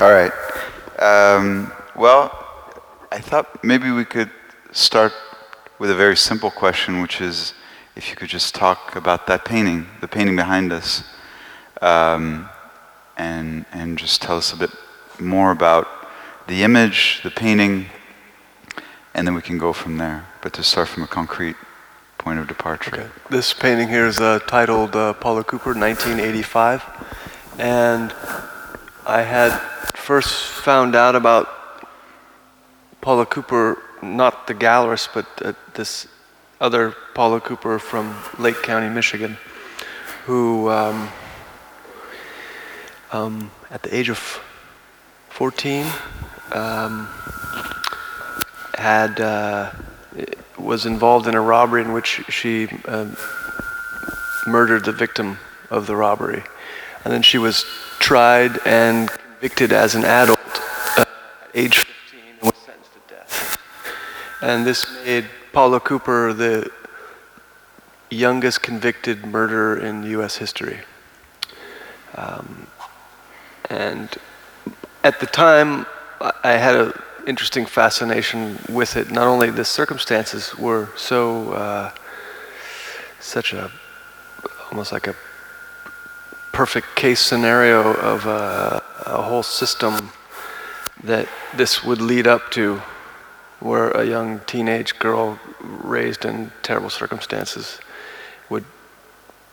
All right. Um, well, I thought maybe we could start with a very simple question, which is if you could just talk about that painting, the painting behind us, um, and, and just tell us a bit more about the image, the painting, and then we can go from there. But to start from a concrete point of departure. Okay. This painting here is uh, titled uh, Paula Cooper, 1985. And I had first found out about Paula Cooper, not the gallerist, but uh, this other Paula Cooper from Lake County, Michigan, who um, um, at the age of 14 um, had uh, was involved in a robbery in which she uh, murdered the victim of the robbery. And then she was tried and convicted as an adult uh, at age 15 and was sentenced to death. And this made Paula Cooper the youngest convicted murderer in U.S. history. Um, and at the time, I had an interesting fascination with it. Not only the circumstances were so, uh, such a, almost like a perfect case scenario of a, a whole system that this would lead up to, where a young teenage girl raised in terrible circumstances would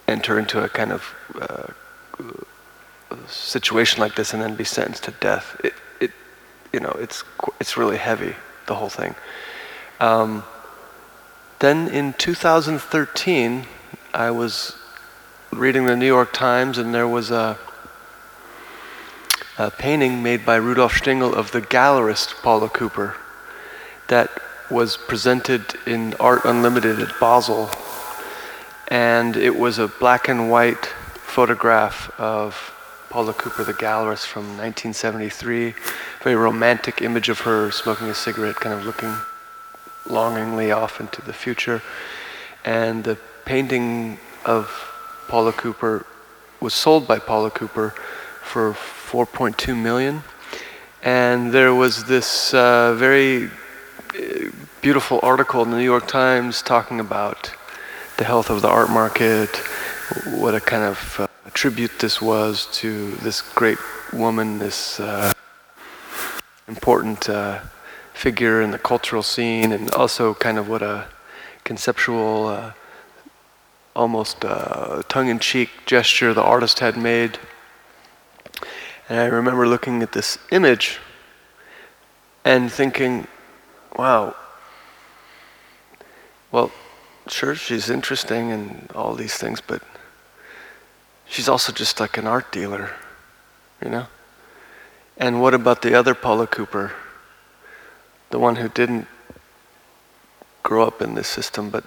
enter into a kind of uh, situation like this and then be sentenced to death. It, it, you know, it's it's really heavy, the whole thing. Um, then in 2013, I was reading the New York Times, and there was a, a painting made by Rudolf Stingel of the gallerist Paula Cooper that was presented in Art Unlimited at Basel, and it was a black and white photograph of Paula Cooper, the gallerist from 1973. Very romantic image of her smoking a cigarette, kind of looking longingly off into the future. And the painting of Paula Cooper was sold by Paula Cooper for 4.2 million. And there was this uh, very uh, beautiful article in the New York Times talking about the health of the art market, what a kind of uh, tribute this was to this great woman, this uh, important uh, figure in the cultural scene, and also kind of what a conceptual, uh, almost uh, tongue in cheek gesture the artist had made. And I remember looking at this image and thinking, wow, well, sure, she's interesting and all these things, but she's also just like an art dealer, you know? And what about the other Paula Cooper? The one who didn't grow up in this system, but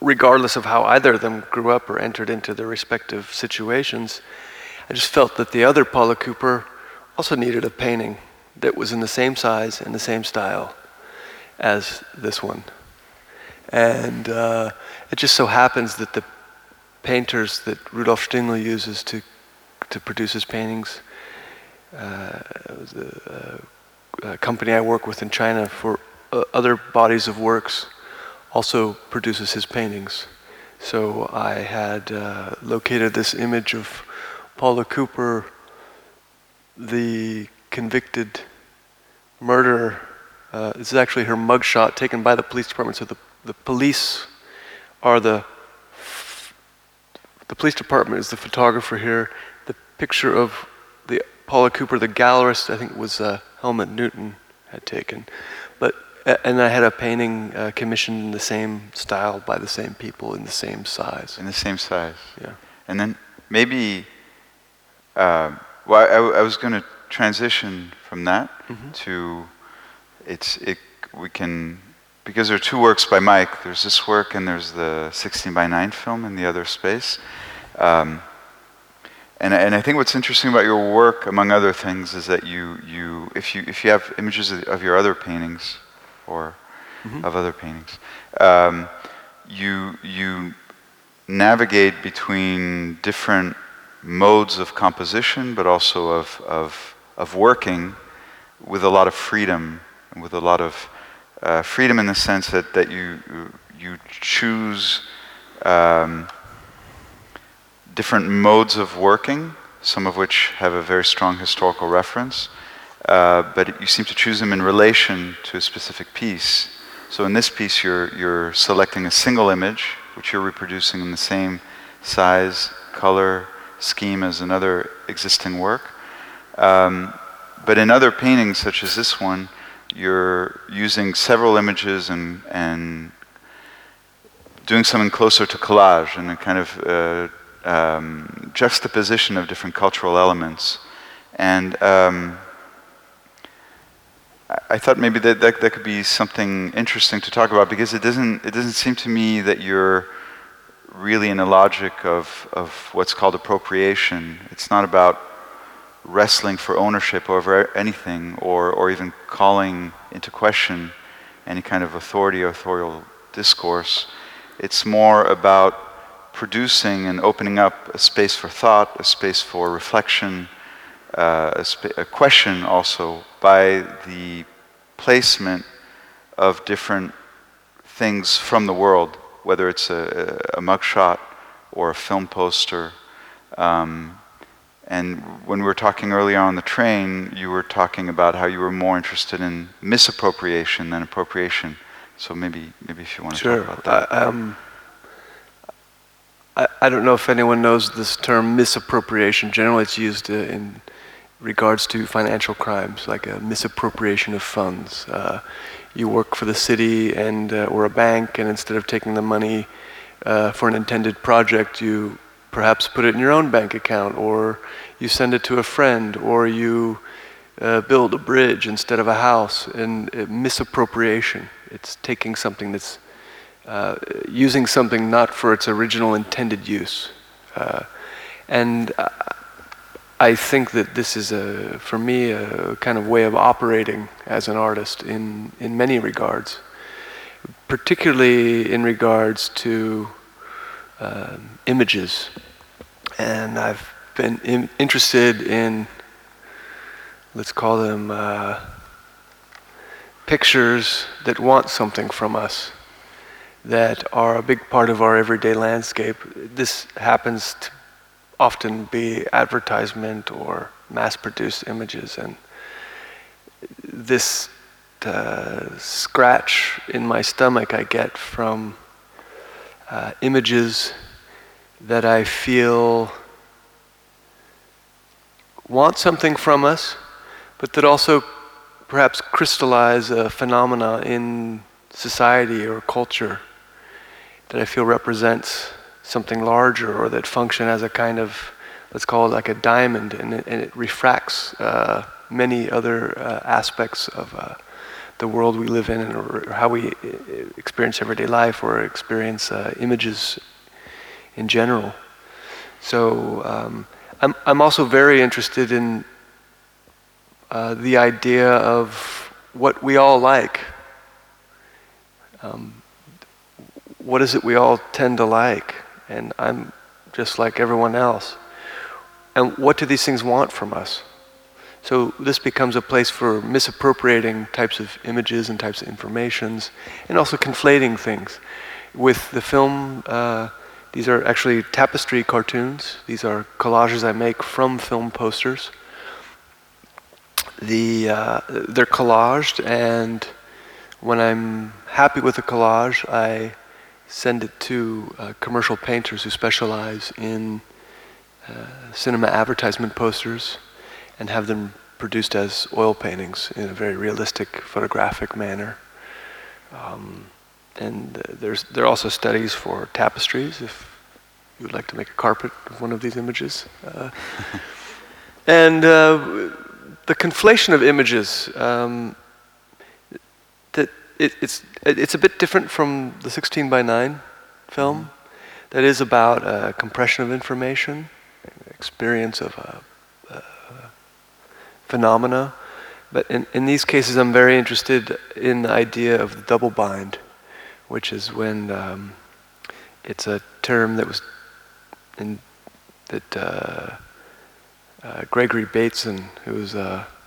regardless of how either of them grew up or entered into their respective situations, I just felt that the other Paula Cooper also needed a painting that was in the same size and the same style as this one. And uh, it just so happens that the painters that Rudolf Stingel uses to to produce his paintings. Uh, the uh, company I work with in China for uh, other bodies of works also produces his paintings. So I had uh, located this image of Paula Cooper, the convicted murderer. Uh, this is actually her mugshot taken by the police department. So the, the police are the the police department is the photographer here. The picture of the Paula Cooper, the gallerist, I think was uh, Helmut Newton had taken. But and I had a painting uh, commissioned in the same style by the same people in the same size. In the same size. Yeah. And then maybe, uh, well, I, I was going to transition from that mm-hmm. to, it's it. We can because there are two works by Mike. There's this work and there's the 16 by 9 film in the other space. Um, and, and I think what's interesting about your work, among other things, is that you, you if, you, if you have images of, of your other paintings or mm-hmm. of other paintings, um, you, you navigate between different modes of composition, but also of, of of working with a lot of freedom, with a lot of uh, freedom in the sense that, that you, you choose um, different modes of working, some of which have a very strong historical reference, uh, but you seem to choose them in relation to a specific piece. So in this piece, you're, you're selecting a single image, which you're reproducing in the same size, color, scheme as another existing work. Um, but in other paintings, such as this one, you're using several images and, and doing something closer to collage and a kind of uh, um, juxtaposition of different cultural elements. And um, I thought maybe that, that that could be something interesting to talk about because it doesn't it doesn't seem to me that you're really in a logic of of what's called appropriation. It's not about wrestling for ownership over anything or or even calling into question any kind of authority or authorial discourse. It's more about producing and opening up a space for thought, a space for reflection, uh, a, sp- a question also by the placement of different things from the world, whether it's a, a mugshot or a film poster. Um, and when we were talking earlier on the train, you were talking about how you were more interested in misappropriation than appropriation. So maybe, maybe if you want to sure. talk about that. I, um, I, I don't know if anyone knows this term misappropriation. Generally, it's used uh, in regards to financial crimes, like a misappropriation of funds. Uh, you work for the city and uh, or a bank, and instead of taking the money uh, for an intended project, you perhaps put it in your own bank account, or you send it to a friend, or you uh, build a bridge instead of a house. And uh, misappropriation, it's taking something that's uh, using something not for its original intended use. and I think that this is a, for me, a kind of way of operating as an artist in, in many regards, particularly in regards to uh, images. And I've been in, interested in, let's call them uh, pictures that want something from us, that are a big part of our everyday landscape. This happens to often be advertisement or mass produced images. And this uh, scratch in my stomach I get from uh, images that I feel want something from us, but that also perhaps crystallize a phenomena in society or culture that I feel represents something larger or that function as a kind of, let's call it like a diamond, and it, and it refracts uh, many other uh, aspects of uh, the world we live in and or how we uh, experience everyday life or experience uh, images in general. So um, I'm, I'm also very interested in uh, the idea of what we all like. Um, what is it we all tend to like? And I'm just like everyone else. And what do these things want from us? So this becomes a place for misappropriating types of images and types of informations, and also conflating things. With the film, uh, these are actually tapestry cartoons. These are collages I make from film posters. The, uh, they're collaged, and when I'm happy with a collage, I send it to uh, commercial painters who specialize in uh, cinema advertisement posters and have them produced as oil paintings in a very realistic photographic manner. Um, and uh, there's, there are also studies for tapestries if you would like to make a carpet of one of these images. Uh, and uh, the conflation of images. Um, it, it's it's a bit different from the 16 by 9 film. Mm-hmm. That is about uh, compression of information, experience of a, a phenomena. But in, in these cases, I'm very interested in the idea of the double bind, which is when um, it's a term that was in, that uh, uh, Gregory Bateson, who's a social-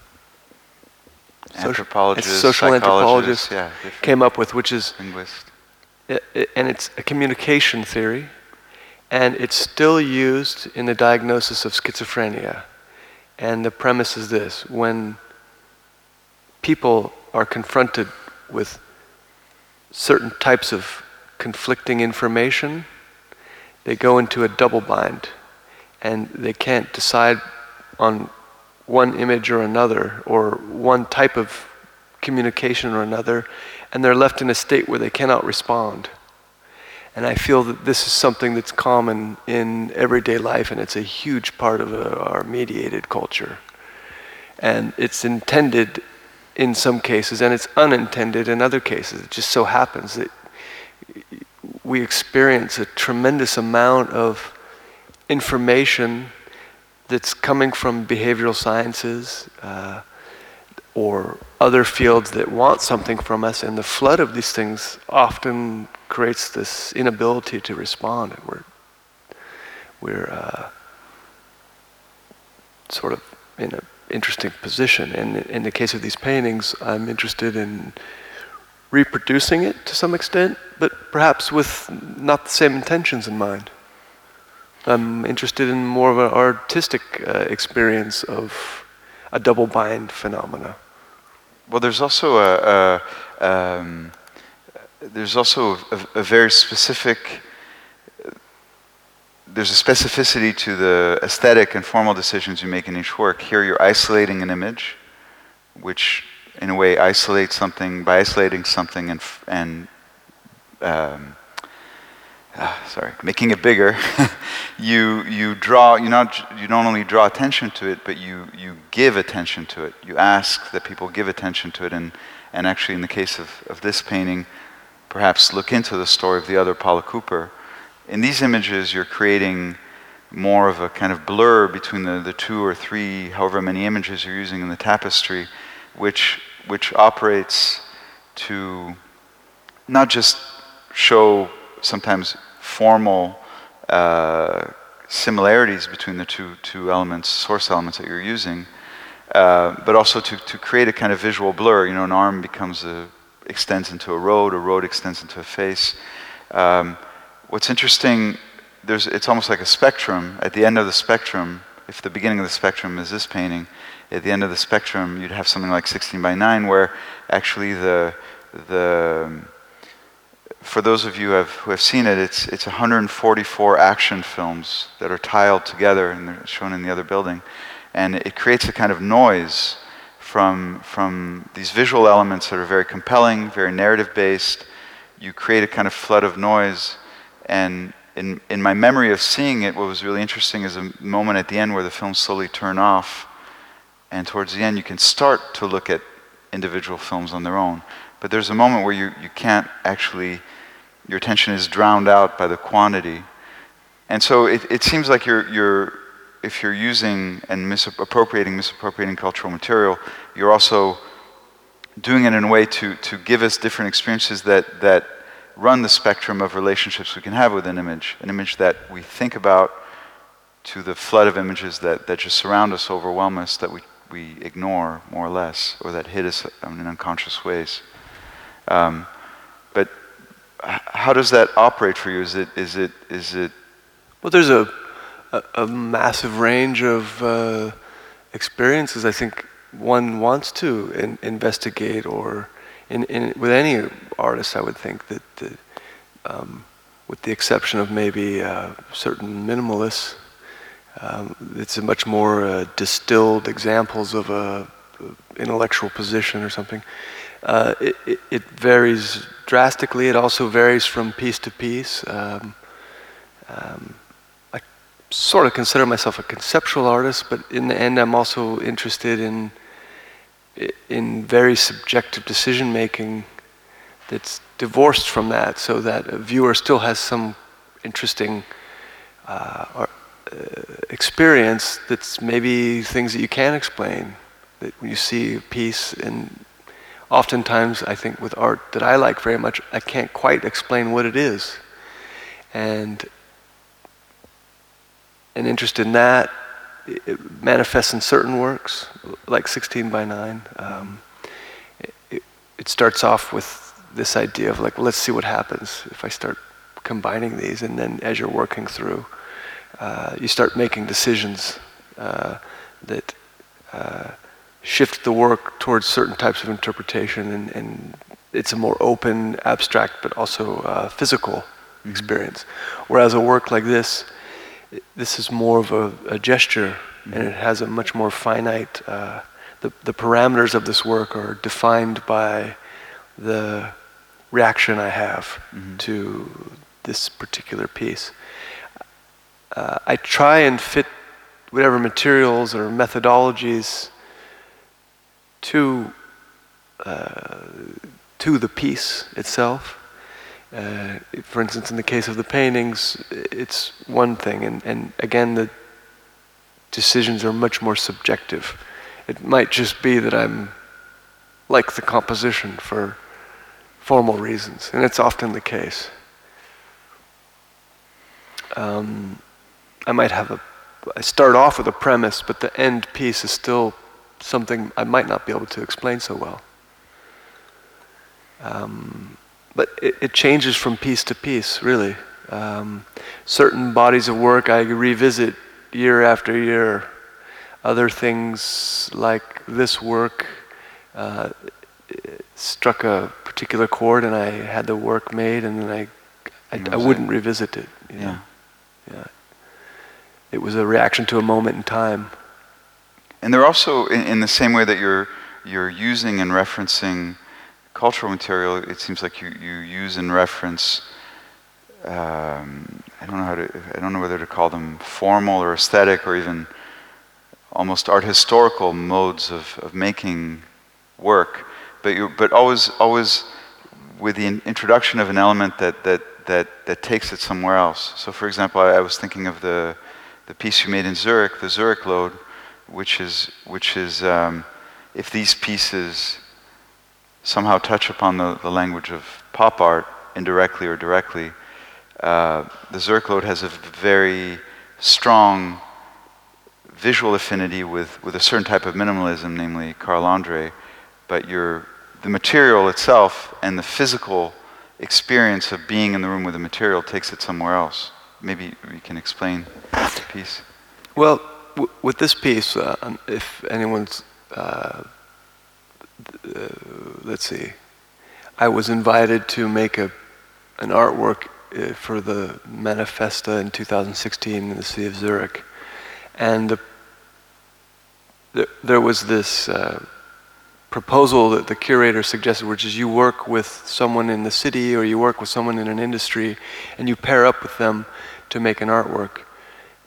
Anthropologist, social psychologist, anthropologist, yeah, came up with, which is linguist. And it's a communication theory, and it's still used in the diagnosis of schizophrenia. And the premise is this when people are confronted with certain types of conflicting information, they go into a double bind and they can't decide on one image or another or one type of communication or another, and they're left in a state where they cannot respond. And I feel that this is something that's common in everyday life, and it's a huge part of uh, our mediated culture. And it's intended in some cases, and it's unintended in other cases. It just so happens that we experience a tremendous amount of information that's coming from behavioral sciences uh, or other fields that want something from us, and the flood of these things often creates this inability to respond, and we're we're uh, sort of in an interesting position. And in the case of these paintings, I'm interested in reproducing it to some extent, but perhaps with not the same intentions in mind. I'm interested in more of an artistic uh, experience of a double bind phenomena. Well, there's also a, a um, there's also a, a very specific. There's a specificity to the aesthetic and formal decisions you make in each work. Here, you're isolating an image, which, in a way, isolates something by isolating something and and um, ah, sorry, making it bigger. you you draw you not you don't only draw attention to it, but you you give attention to it. You ask that people give attention to it, and and actually, in the case of, of this painting, perhaps look into the story of the other Paula Cooper. In these images, you're creating more of a kind of blur between the, the two or three, however many images you're using in the tapestry, which which operates to not just show sometimes formal uh, similarities between the two, two elements, source elements that you're using, uh, but also to, to create a kind of visual blur. You know, an arm becomes a, extends into a road, a road extends into a face. Um, what's interesting, there's, it's almost like a spectrum. At the end of the spectrum, if the beginning of the spectrum is this painting, at the end of the spectrum, you'd have something like 16 by 9, where actually the, the for those of you who have, who have seen it, it's, it's 144 action films that are tiled together and they're shown in the other building. And it creates a kind of noise from, from these visual elements that are very compelling, very narrative based. You create a kind of flood of noise. And in, in my memory of seeing it, what was really interesting is a moment at the end where the films slowly turn off. And towards the end, you can start to look at individual films on their own. But there's a moment where you, you can't actually, your attention is drowned out by the quantity. And so it, it seems like you're, you're, if you're using and misappropriating, misappropriating cultural material, you're also doing it in a way to, to give us different experiences that, that run the spectrum of relationships we can have with an image, an image that we think about to the flood of images that, that just surround us, overwhelm us, that we, we ignore more or less, or that hit us in unconscious ways. Um, how does that operate for you? Is it, is it, is it Well, there's a, a, a massive range of uh, experiences I think one wants to in, investigate, or in, in, with any artist, I would think that, the, um, with the exception of maybe uh, certain minimalists, um, it's a much more uh, distilled examples of a intellectual position or something. Uh, it, it, varies drastically. It also varies from piece to piece. Um, um, I sort of consider myself a conceptual artist, but in the end, I'm also interested in in very subjective decision making that's divorced from that, so that a viewer still has some interesting uh, or, uh, experience that's maybe things that you can't explain. That when you see a piece, and oftentimes I think with art that I like very much, I can't quite explain what it is. And an interest in that it manifests in certain works, like 16 by 9. Um, it- it, starts off with this idea of like, let's see what happens if I start combining these, and then as you're working through, uh, you start making decisions uh, that uh, shift the work towards certain types of interpretation, and, and it's a more open, abstract, but also uh, physical experience. Whereas a work like this, this is more of a, a gesture, and it has a much more finite. Uh, the, the parameters of this work are defined by the reaction I have Mhm. to this particular piece. Uh, I try and fit whatever materials or methodologies to uh, to the piece itself. Uh, for instance, in the case of the paintings, it's one thing, and, and again, the decisions are much more subjective. It might just be that I'm like the composition for formal reasons, and it's often the case. Um, I might have a, I start off with a premise, but the end piece is still something I might not be able to explain so well. Um, but it, it changes from piece to piece, really. Um, certain bodies of work I revisit year after year. Other things like this work uh, struck a particular chord, and I had the work made, and then I, I, I wouldn't revisit it. You know? Yeah. Yeah. It was a reaction to a moment in time. And they're also in, in the same way that you're you're using and referencing cultural material. It seems like you, you use and reference. Um, I don't know how to. I don't know whether to call them formal or aesthetic or even almost art historical modes of, of making work. But you but always always with the in- introduction of an element that that that that takes it somewhere else. So, for example, I, I was thinking of the the piece you made in Zurich, the Zurich Load, which is which is um, if these pieces somehow touch upon the, the language of pop art indirectly or directly, uh, the Zurich has a very strong visual affinity with, with a certain type of minimalism, namely Carl Andre, but your, the material itself and the physical experience of being in the room with the material takes it somewhere else. Maybe we can explain the piece. Well, with this piece, uh, um, if anyone's, uh, uh, let's see, I was invited to make a, an artwork uh, for the Manifesta in 2016 in the city of Zurich. And the, there, there was this uh, proposal that the curator suggested, which is you work with someone in the city or you work with someone in an industry and you pair up with them to make an artwork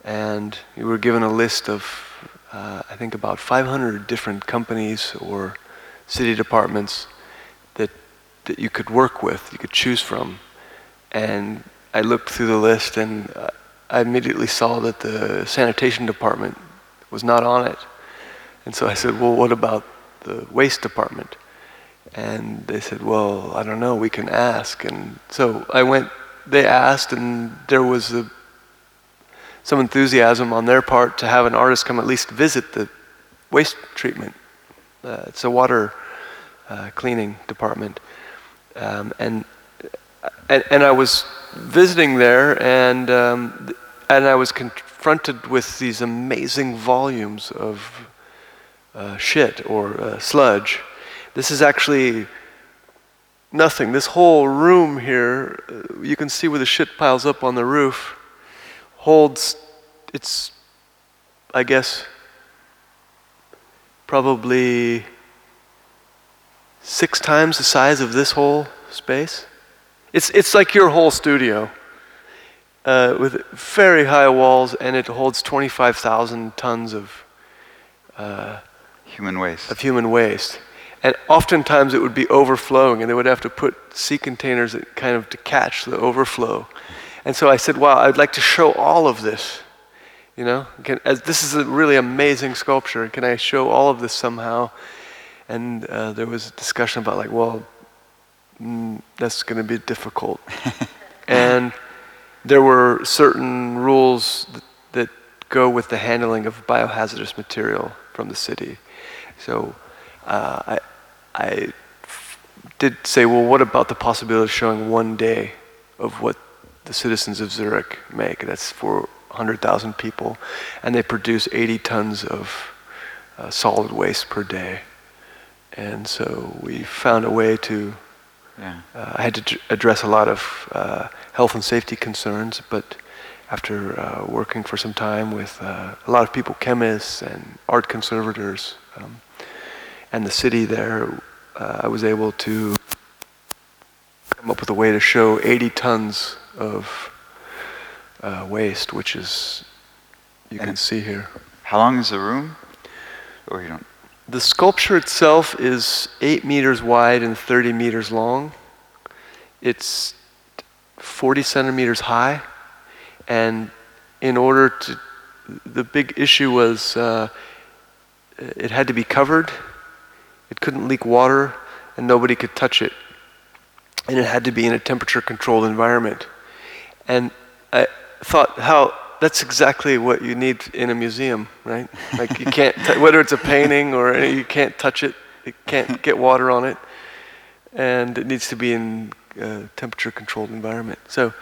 and you were given a list of, uh, I think, about 500 different companies or city departments that that you could work with, you could choose from. And I looked through the list, and I immediately saw that the sanitation department was not on it. And so I said, "Well, what about the waste department?" And they said, "Well, I don't know. We can ask." And so I went. They asked, and there was a some enthusiasm on their part to have an artist come at least visit the waste treatment. Uh, it's a water uh, cleaning department, um, and, and and I was visiting there, and um, and I was confronted with these amazing volumes of uh, shit or uh, sludge. This is actually nothing. This whole room here, uh, you can see where the shit piles up on the roof holds it's i guess probably six times the size of this whole space. It's, it's like your whole studio uh, with very high walls and it holds 25000 tons of, uh, Human waste. of human waste. And oftentimes it would be overflowing and they would have to put sea containers that kind of to catch the overflow and so I said, wow, I'd like to show all of this. You know, can, as this is a really amazing sculpture. Can I show all of this somehow? And uh, there was a discussion about like, well, mm, that's going to be difficult. and there were certain rules that, that go with the handling of biohazardous material from the city. So uh, I, I f- did say, well, what about the possibility of showing one day of what the citizens of Zurich make? That's 400,000 people, and they produce 80 tons of uh, solid waste per day. And so we found a way to Yeah. uh, I had to d- address a lot of uh, health and safety concerns, but after uh, working for some time with uh, a lot of people, chemists and art conservators, um, and the city there, uh, I was able to come up with a way to show 80 tons of uh, waste, which is, you can see here. How long is the room? Or you don't? The sculpture itself is 8 meters wide and 30 meters long. It's 40 centimeters high. And in order to, the big issue was uh, it had to be covered, it couldn't leak water, and nobody could touch it. And it had to be in a temperature controlled environment. And I thought how that's exactly what you need in a museum, right? Like you can't, t- whether it's a painting or any, you can't touch it, it can't get water on it, and it needs to be in a temperature controlled environment. So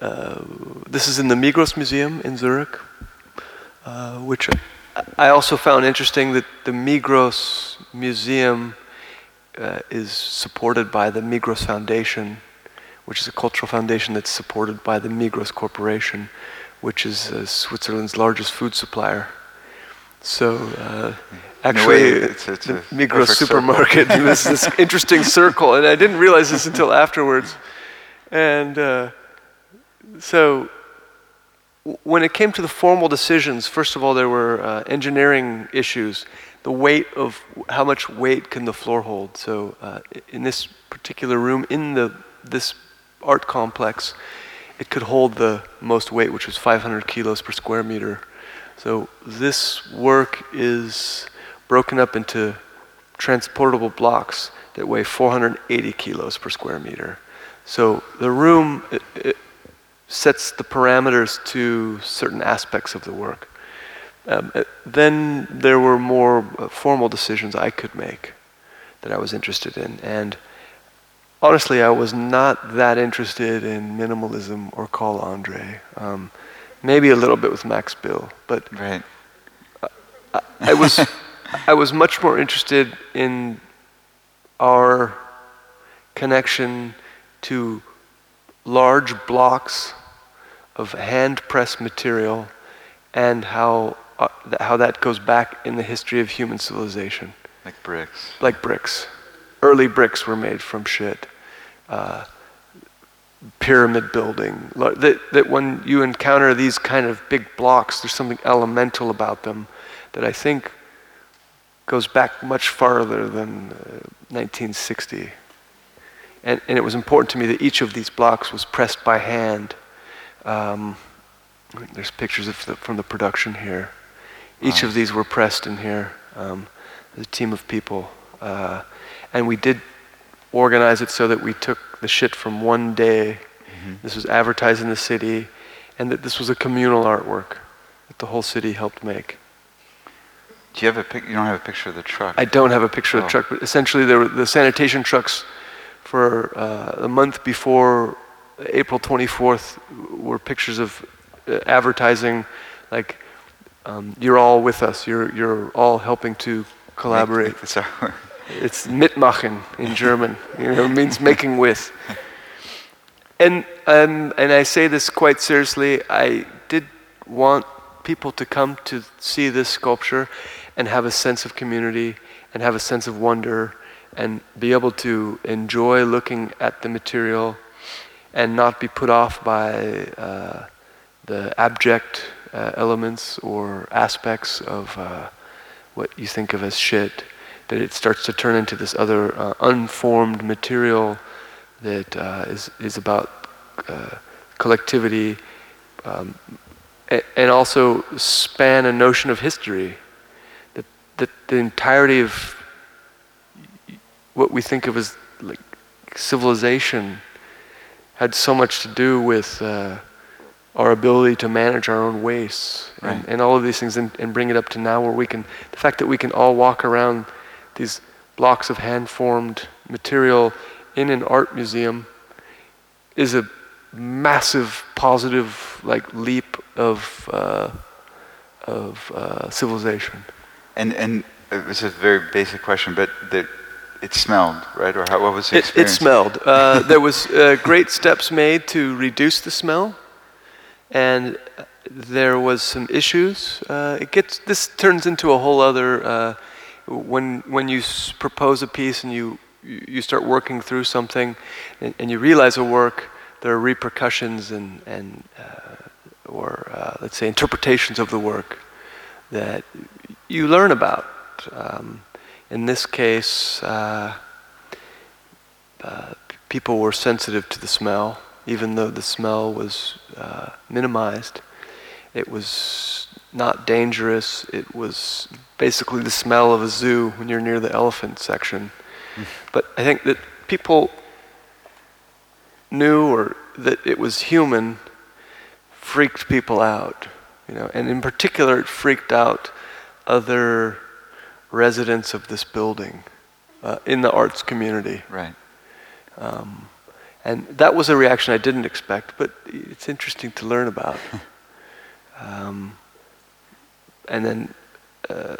uh, this is in the Migros Museum in Zurich, uh, which I- I also found interesting that the Migros Museum uh, is supported by the Migros Foundation, which is a cultural foundation that's supported by the Migros Corporation, which is uh, Switzerland's largest food supplier. So uh, actually, way, it's- it's the a Migros supermarket was this interesting circle, and I didn't realize this until afterwards. And uh, so when it came to the formal decisions, first of all, there were uh, engineering issues. The weight of how much weight can the floor hold? So uh, in this particular room, in the this art complex, it could hold the most weight, which was 500 kilos per square meter. So this work is broken up into transportable blocks that weigh 480 kilos per square meter. So the room it, it sets the parameters to certain aspects of the work. Um, uh, then there were more uh, formal decisions I could make that I was interested in. And honestly, I was not that interested in minimalism or Carl Andre. Um, maybe a little bit with Max Bill, but Right. I, I was I was much more interested in our connection to large blocks of hand pressed material and how uh, th- how that goes back in the history of human civilization Like bricks. like bricks. Early bricks were made from shit. Uh, pyramid building. That, that when you encounter these kind of big blocks, there's something elemental about them that I think goes back much farther than uh, 1960. And, and it was important to me that each of these blocks was pressed by hand. Um, there's pictures of the, from the production here. Each Wow. of these were pressed in here. Um, a team of people. Uh, and we did organize it so that we took the shit from one day. This was advertised in the city, and that this was a communal artwork that the whole city helped make. Do you have a pic? You don't have a picture of the truck. I don't have a picture of Oh. the truck, but essentially, there were the sanitation trucks for uh, a month before April 24th were pictures of uh, advertising, like um, you're all with us. You're you're all helping to collaborate. Make- make. It's mitmachen in German. You know, it means making with. And um, and I say this quite seriously. I did want people to come to see this sculpture and have a sense of community and have a sense of wonder and be able to enjoy looking at the material and not be put off by uh, the abject uh, elements or aspects of uh, what you think of as shit, that it starts to turn into this other uh, unformed material that uh, is is about uh, collectivity, um, and also span a notion of history. That that the entirety of what we think of as like civilization had so much to do with uh, our ability to manage our own wastes and, and all of these things and, and bring it up to now where we can the fact that we can all walk around these blocks of hand formed material in an art museum is a massive positive like leap of uh, of uh, civilization. And and it was a very basic question, but it smelled, right? Or how, what was the It, it smelled. Uh, there was uh, great steps made to reduce the smell, and uh, there was some issues. Uh, it gets this turns into a whole other uh, when when you propose a piece and you you you start working through something, and, and you realize a work. There are repercussions and and uh, or uh, let's say interpretations of the work that you learn about. Um, in this case. Uh, uh, people were sensitive to the smell, even though the smell was uh, minimized. It was not dangerous. It was basically the smell of a zoo when you're near the elephant section. But I think that people knew or that it was human freaked people out, you know, and in particular it freaked out other residents of this building uh, in the arts community. Right. Um, and that was a reaction I didn't expect, but it's interesting to learn about. Um, and then uh,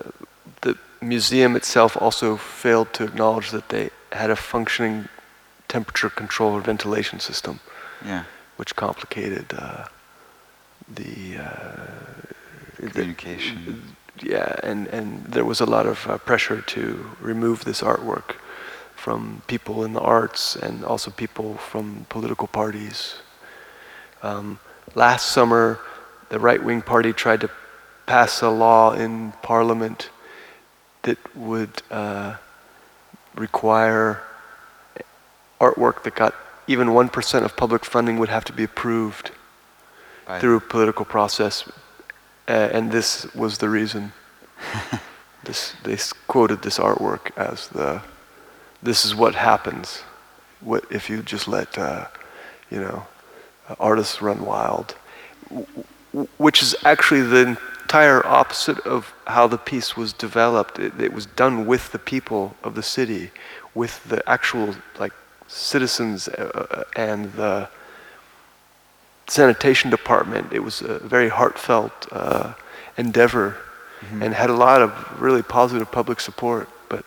the museum itself also failed to acknowledge that they had a functioning temperature control or ventilation system, Yeah. which complicated uh, the, uh, the- Communication. yeah, and, and there was a lot of uh, pressure to remove this artwork from people in the arts and also people from political parties. Um, last summer, the right wing party tried to pass a law in parliament that would uh, require artwork that got even 1% of public funding would have to be approved By- through a political process, uh, and this was the reason. this they quoted this artwork as the, this is what happens, what if you just let, uh, you know, artists run wild, W- w- which is actually the entire opposite of how the piece was developed. It, it was done with the people of the city, with the actual like citizens uh, uh, and the sanitation department. It was a very heartfelt uh, endeavor and had a lot of really positive public support. But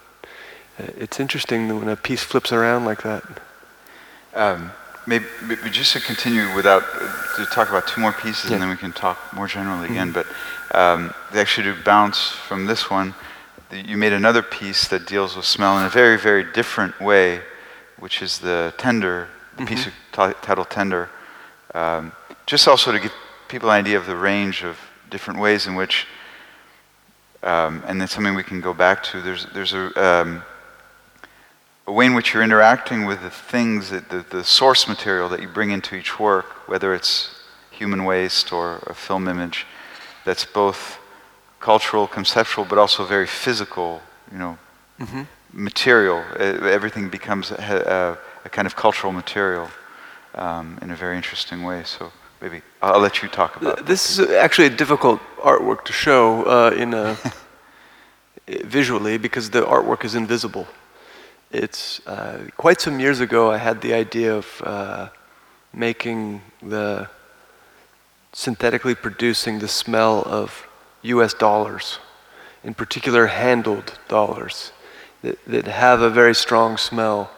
uh, it's interesting when a piece flips around like that. Um, maybe, maybe just to continue without to talk about two more pieces, Yeah. and then we can talk more generally again. But um, actually, to bounce from this one, you made another piece that deals with smell in a very, very different way, which is the tender, the piece of ti- titled tender. Um, just also to give people an idea of the range of different ways in which, um, and then something we can go back to. There's there's a um, a way in which you're interacting with the things, that the, the source material that you bring into each work, whether it's human waste or a film image, that's both cultural, conceptual, but also very physical, you know, material. Uh, everything becomes a, a, a kind of cultural material um, in a very interesting way. So maybe I'll, I'll let you talk about this. This is actually a difficult artwork to show uh, in a visually because the artwork is invisible. It's uh, quite some years ago. I had the idea of uh, making the synthetically producing the smell of U.S. dollars, in particular handled dollars, that, that have a very strong smell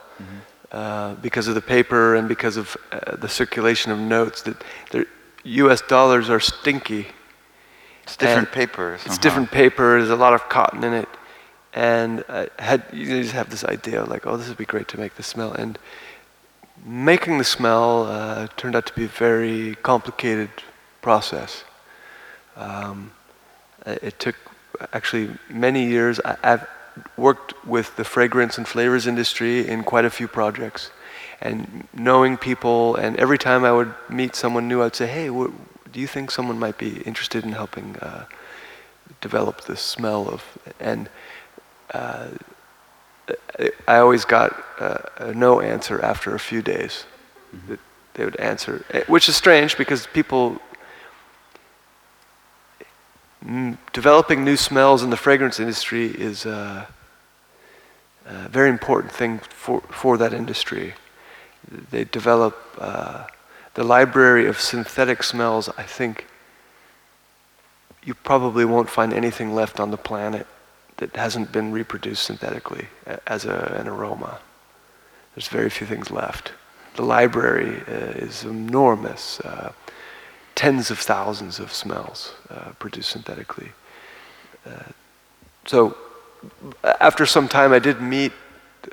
uh, because of the paper and because of uh, the circulation of notes. That U.S. dollars are stinky. It's different paper. It's different paper. There's a lot of cotton in it, and I had you just have this idea like, oh, this would be great to make the smell. And making the smell uh, turned out to be a very complicated process. Um, it took actually many years. I, I've worked with the fragrance and flavors industry in quite a few projects, and knowing people. And every time I would meet someone new, I'd say, "Hey, do you think someone might be interested in helping uh, develop this smell of?" And uh, I- always got uh, a no answer after a few days. That They would answer, eh, which is strange because people developing new smells in the fragrance industry is a, a very important thing for, for that industry. They develop uh, the library of synthetic smells, I think you probably won't find anything left on the planet that hasn't been reproduced synthetically as a, an aroma. There's very few things left. The library uh, is enormous. Uh, tens of thousands of smells uh, produced synthetically. Uh, so after some time, I did meet,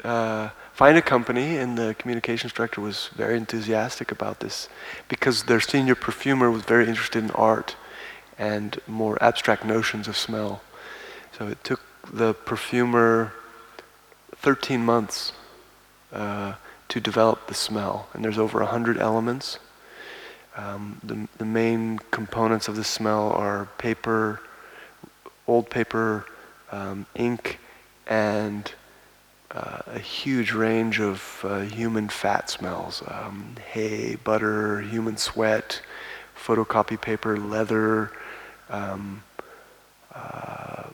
uh, find a company, and the communications director was very enthusiastic about this because their senior perfumer was very interested in art and more abstract notions of smell. So it took the perfumer 13 months uh, to develop the smell, and there's over 100 elements. Um, the, the main components of the smell are paper, old paper, um, ink, and uh, a huge range of uh, human fat smells um, hay, butter, human sweat, photocopy paper, leather, um, uh,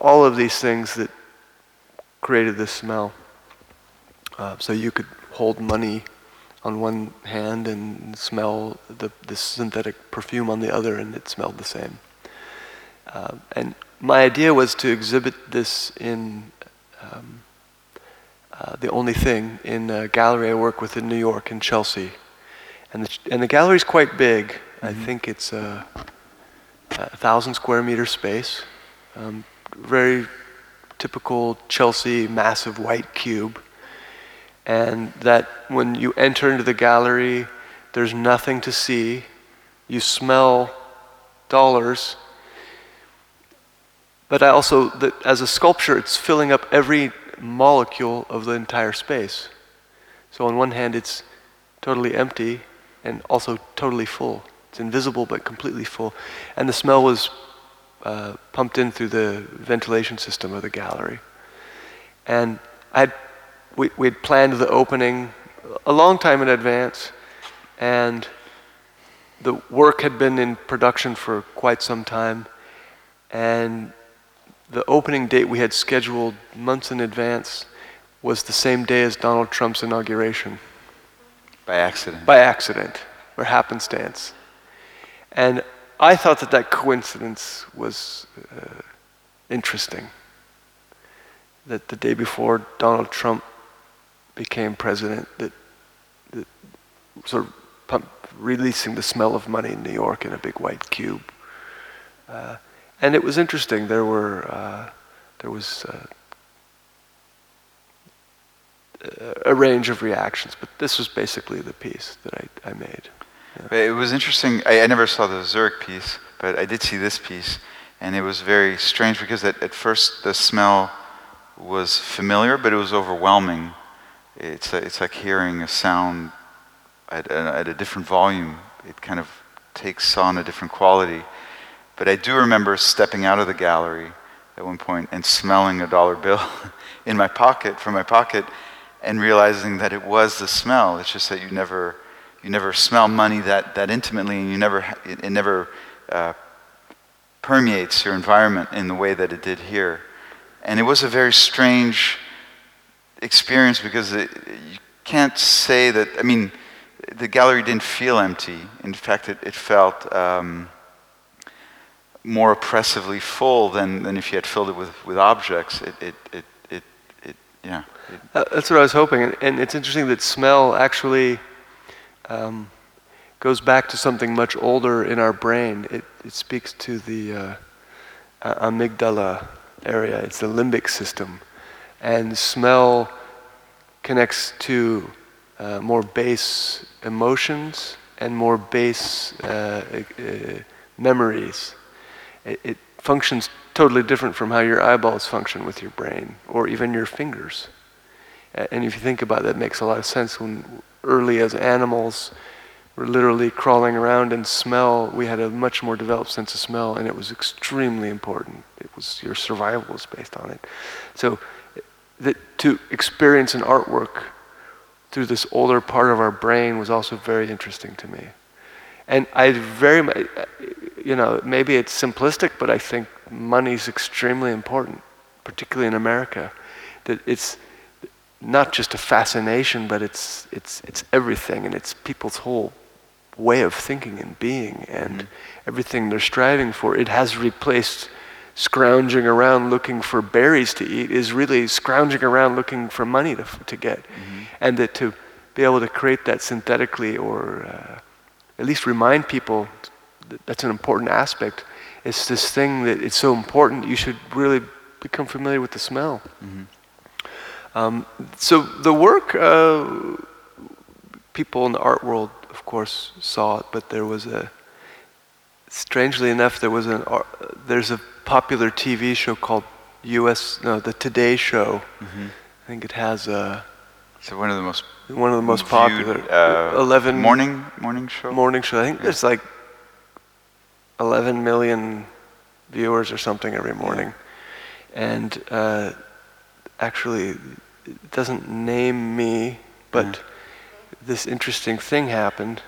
all of these things that created this smell. Uh, so you could hold money on one hand and smell the, the synthetic perfume on the other, and it smelled the same. Uh, and my idea was to exhibit this in um, uh, the only thing in a gallery I work with in New York, in Chelsea. And the, and the gallery is quite big. Mm-hmm. I think it's a, a, thousand square meter space. Um, very typical Chelsea massive white cube and that when you enter into the gallery, there's nothing to see. You smell dollars. But I also, that as a sculpture, it's filling up every molecule of the entire space. So on one hand, it's totally empty and also totally full. It's invisible but completely full. And the smell was uh, pumped in through the ventilation system of the gallery. And I had we, we'd planned the opening a long time in advance, and the work had been in production for quite some time, and the opening date we had scheduled months in advance was the same day as Donald Trump's inauguration. By accident. By accident, or happenstance. And I thought that that coincidence was uh, interesting. That the day before Donald Trump became president that, that sort of pump, releasing the smell of money in New York in a big white cube. Uh, and it was interesting. There were uh, there was uh, a range of reactions, but this was basically the piece that I, I made. It was interesting. I, I, never saw the Zurich piece, but I did see this piece, and it was very strange because at, at first the smell was familiar, but it was overwhelming it's, a, it's like hearing a sound at at a different volume. It kind of takes on a different quality. But I do remember stepping out of the gallery at one point and smelling a dollar bill in my pocket, from my pocket, and realizing that it was the smell. It's just that you never, you never smell money that, that intimately, and you never, it, it never uh, permeates your environment in the way that it did here. And it was a very strange experience because it, you can't say that, I mean, the gallery didn't feel empty. In fact, it, it felt um, more oppressively full than, than if you had filled it with, with objects. It, it, it, it, it yeah. Uh, that's what I was hoping. And, and, it's interesting that smell actually um, goes back to something much older in our brain. It, it speaks to the uh, amygdala area, it's the limbic system and smell connects to uh, more base emotions and more base uh, memories. It, it, functions totally different from how your eyeballs function with your brain or even your fingers. And if you think about it, makes a lot of sense. When early as animals were literally crawling around and smell, we had a much more developed sense of smell, and it was extremely important. It was your survival was based on it. So that to experience an artwork through this older part of our brain was also very interesting to me. And I very much, you know, maybe it's simplistic, but I think money is extremely important, particularly in America. That it's not just a fascination, but it's, it's, it's everything, and it's people's whole way of thinking and being, and Mm-hmm. everything they're striving for. It has replaced scrounging around looking for berries to eat, is really scrounging around looking for money to, to get. Mm-hmm. And that to be able to create that synthetically or uh, at least remind people that that's an important aspect. It's this thing that it's so important you should really become familiar with the smell. Um, so the work, uh, people in the art world, of course, saw it, but there was a. Strangely enough, there was an. ar- There's a popular TV show called U.S. No, the Today Show. I think it has a, So one of the most one of the most viewed, popular. uh, 11 morning morning show. morning show. I think there's like 11 million viewers or something every morning. And uh, actually, it doesn't name me, but this interesting thing happened.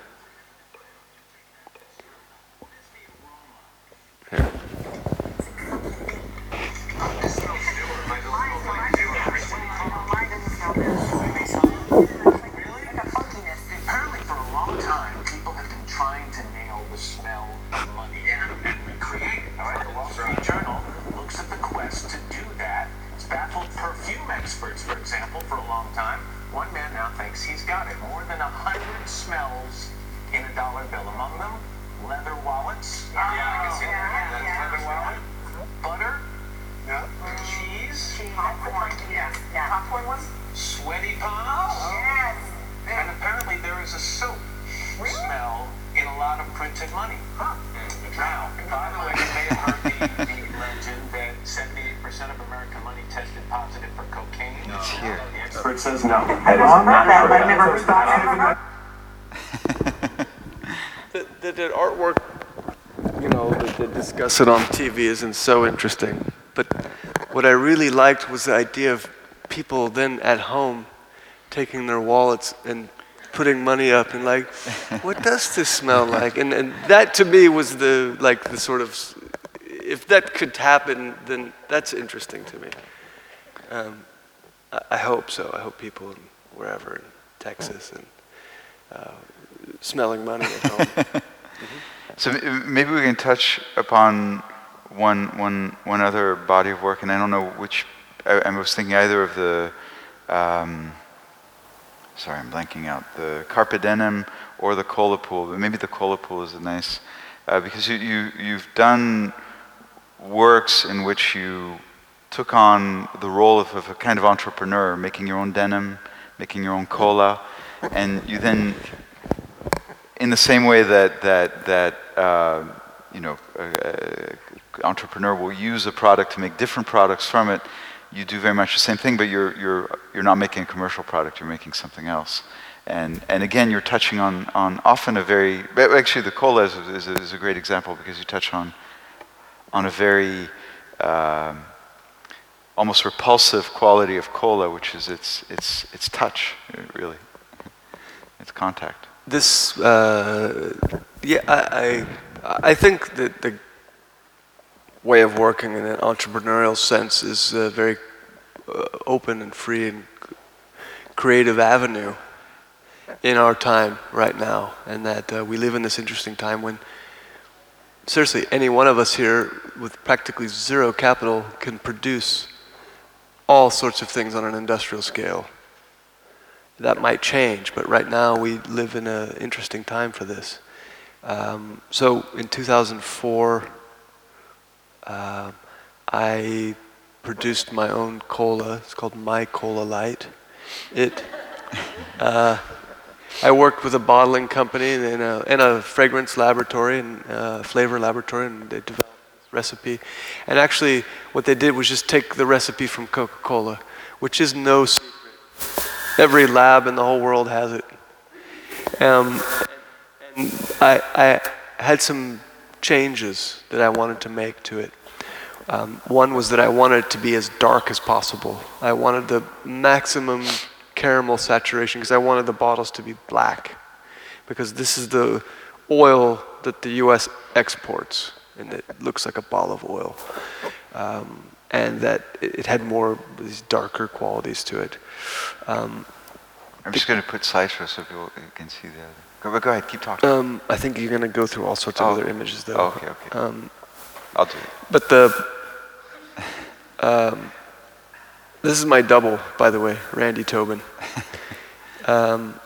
Expert says no. I don't that, but I've never heard that. The, the, the artwork, you know, that they discuss it on TV isn't so interesting. But what I really liked was the idea of people then at home taking their wallets and putting money up and like, what does this smell like? And, and that to me was the, like the sort of, if that could happen, then that's interesting to me. Um, I, hope so. I hope people in wherever in Texas and uh, smelling money at home. So maybe we can touch upon one, one, one other body of work, and I don't know which. I, I was thinking either of the. Um, sorry, I'm blanking out. The carpe denim or the cola pool, but maybe the cola pool is a nice uh, because you, you you've done works in which you took on the role of, of a kind of entrepreneur, making your own denim, making your own cola, and you then in the same way that that that uh, you know, a, a entrepreneur will use a product to make different products from it. You do very much the same thing, but you're you're you're not making a commercial product. You're making something else. And and again, you're touching on on often a very actually the cola is, is, is a great example because you touch on on a very um, almost repulsive quality of cola, which is its its its touch, really, its contact. this uh, yeah I, I i think that the way of working in an entrepreneurial sense is a very uh, open and free and creative avenue in our time right now and that uh, we live in this interesting time when seriously any one of us here with practically zero capital can produce all sorts of things on an industrial scale that might change, but right now we live in an interesting time for this. Um, so in 2004, uh, I produced my own cola. It's called My Cola Light. It. Uh, I worked with a bottling company in a, in a fragrance laboratory and uh, flavor laboratory, and they developed recipe. And actually, what they did was just take the recipe from Coca-Cola, which is no secret. Every lab in the whole world has it. Um, and I, I had some changes that I wanted to make to it. Um, one was that I wanted it to be as dark as possible. I wanted the maximum caramel saturation because I wanted the bottles to be black. Because this is the oil that the U.S. exports, and it looks like a ball of oil, um, and that it had more these darker qualities to it. Um, I'm just going to put slideshow so people can see the other. Go, go ahead, keep talking. um, I think you're going to go through all sorts of Oh. other images, though. Oh, okay, okay. Um, I'll do it. But the um, this is my double, by the way, Randy Tobin. Um,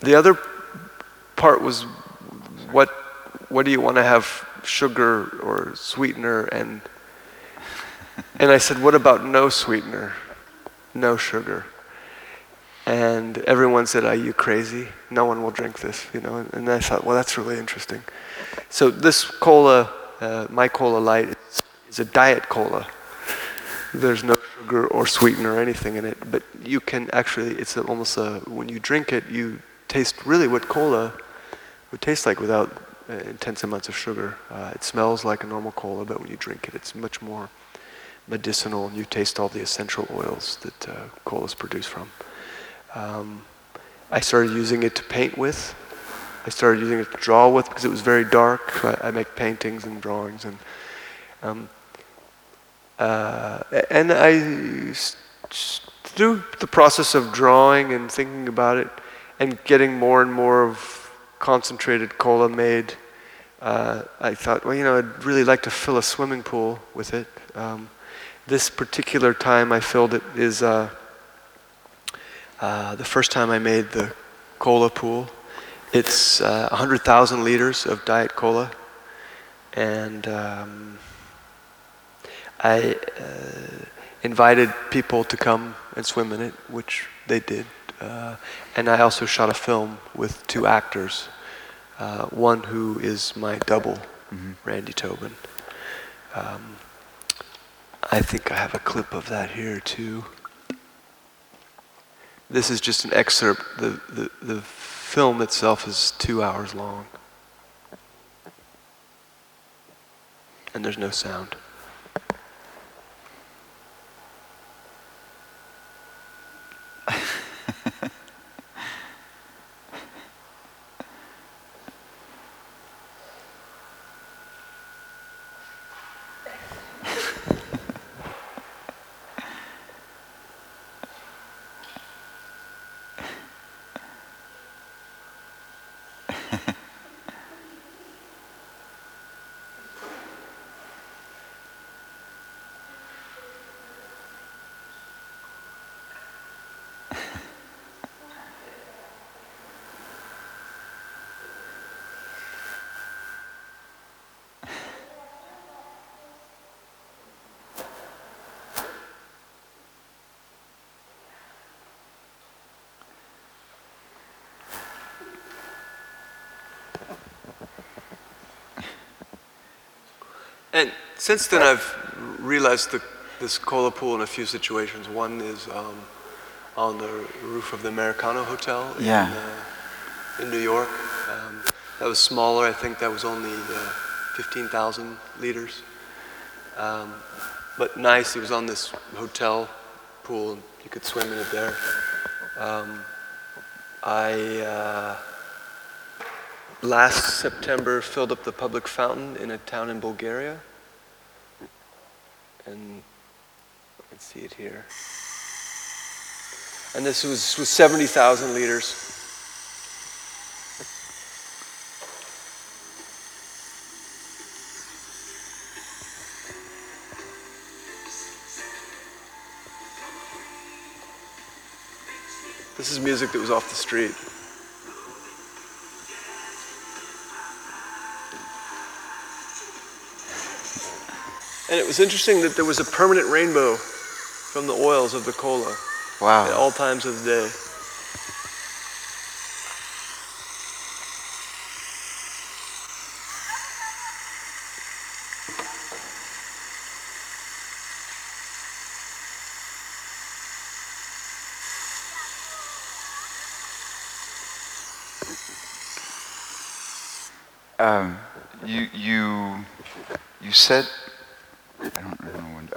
the other part was what what do you want to have sugar or sweetener and and I said what about no sweetener, no sugar. And everyone said, "Are you crazy? No one will drink this," you know. And I thought, well, that's really interesting. So this cola, uh, my cola light, is, a diet cola. There's no sugar or sweetener or anything in it, but you can actually, it's almost a, when you drink it, you taste really what cola would taste like without intense amounts of sugar. Uh, it smells like a normal cola, but when you drink it, it's much more medicinal and you taste all the essential oils that uh, cola is produced from. Um, I started using it to paint with. I started using it to draw with because it was very dark. I, I make paintings and drawings, and um, uh, and I through the process of drawing and thinking about it, and getting more and more of concentrated cola made. Uh, I thought, well, you know, I'd really like to fill a swimming pool with it. Um, this particular time I filled it is uh, uh, the first time I made the cola pool. It's uh, 100,000 liters of Diet Cola. And um, I uh, invited people to come and swim in it, which they did. Uh, and I also shot a film with two actors. Uh, one who is my double, Randy Tobin. Um, I think I have a clip of that here too. This is just an excerpt. The, the, the film itself is two hours long. And there's no sound. And since then, I've realized the, this cola pool in a few situations. One is um, on the roof of the Americano Hotel in, Yeah. uh, in New York. Um, that was smaller. I think that was only uh, 15,000 liters. Um, but nice. It was on this hotel pool, and you could swim in it there. Um, I uh, last September filled up the public fountain in a town in Bulgaria. And I can see it here. And this was, was 70,000 liters. This is music that was off the street. And it was interesting that there was a permanent rainbow from the oils of the cola at all times of the day. Um, you you you said I don't know when.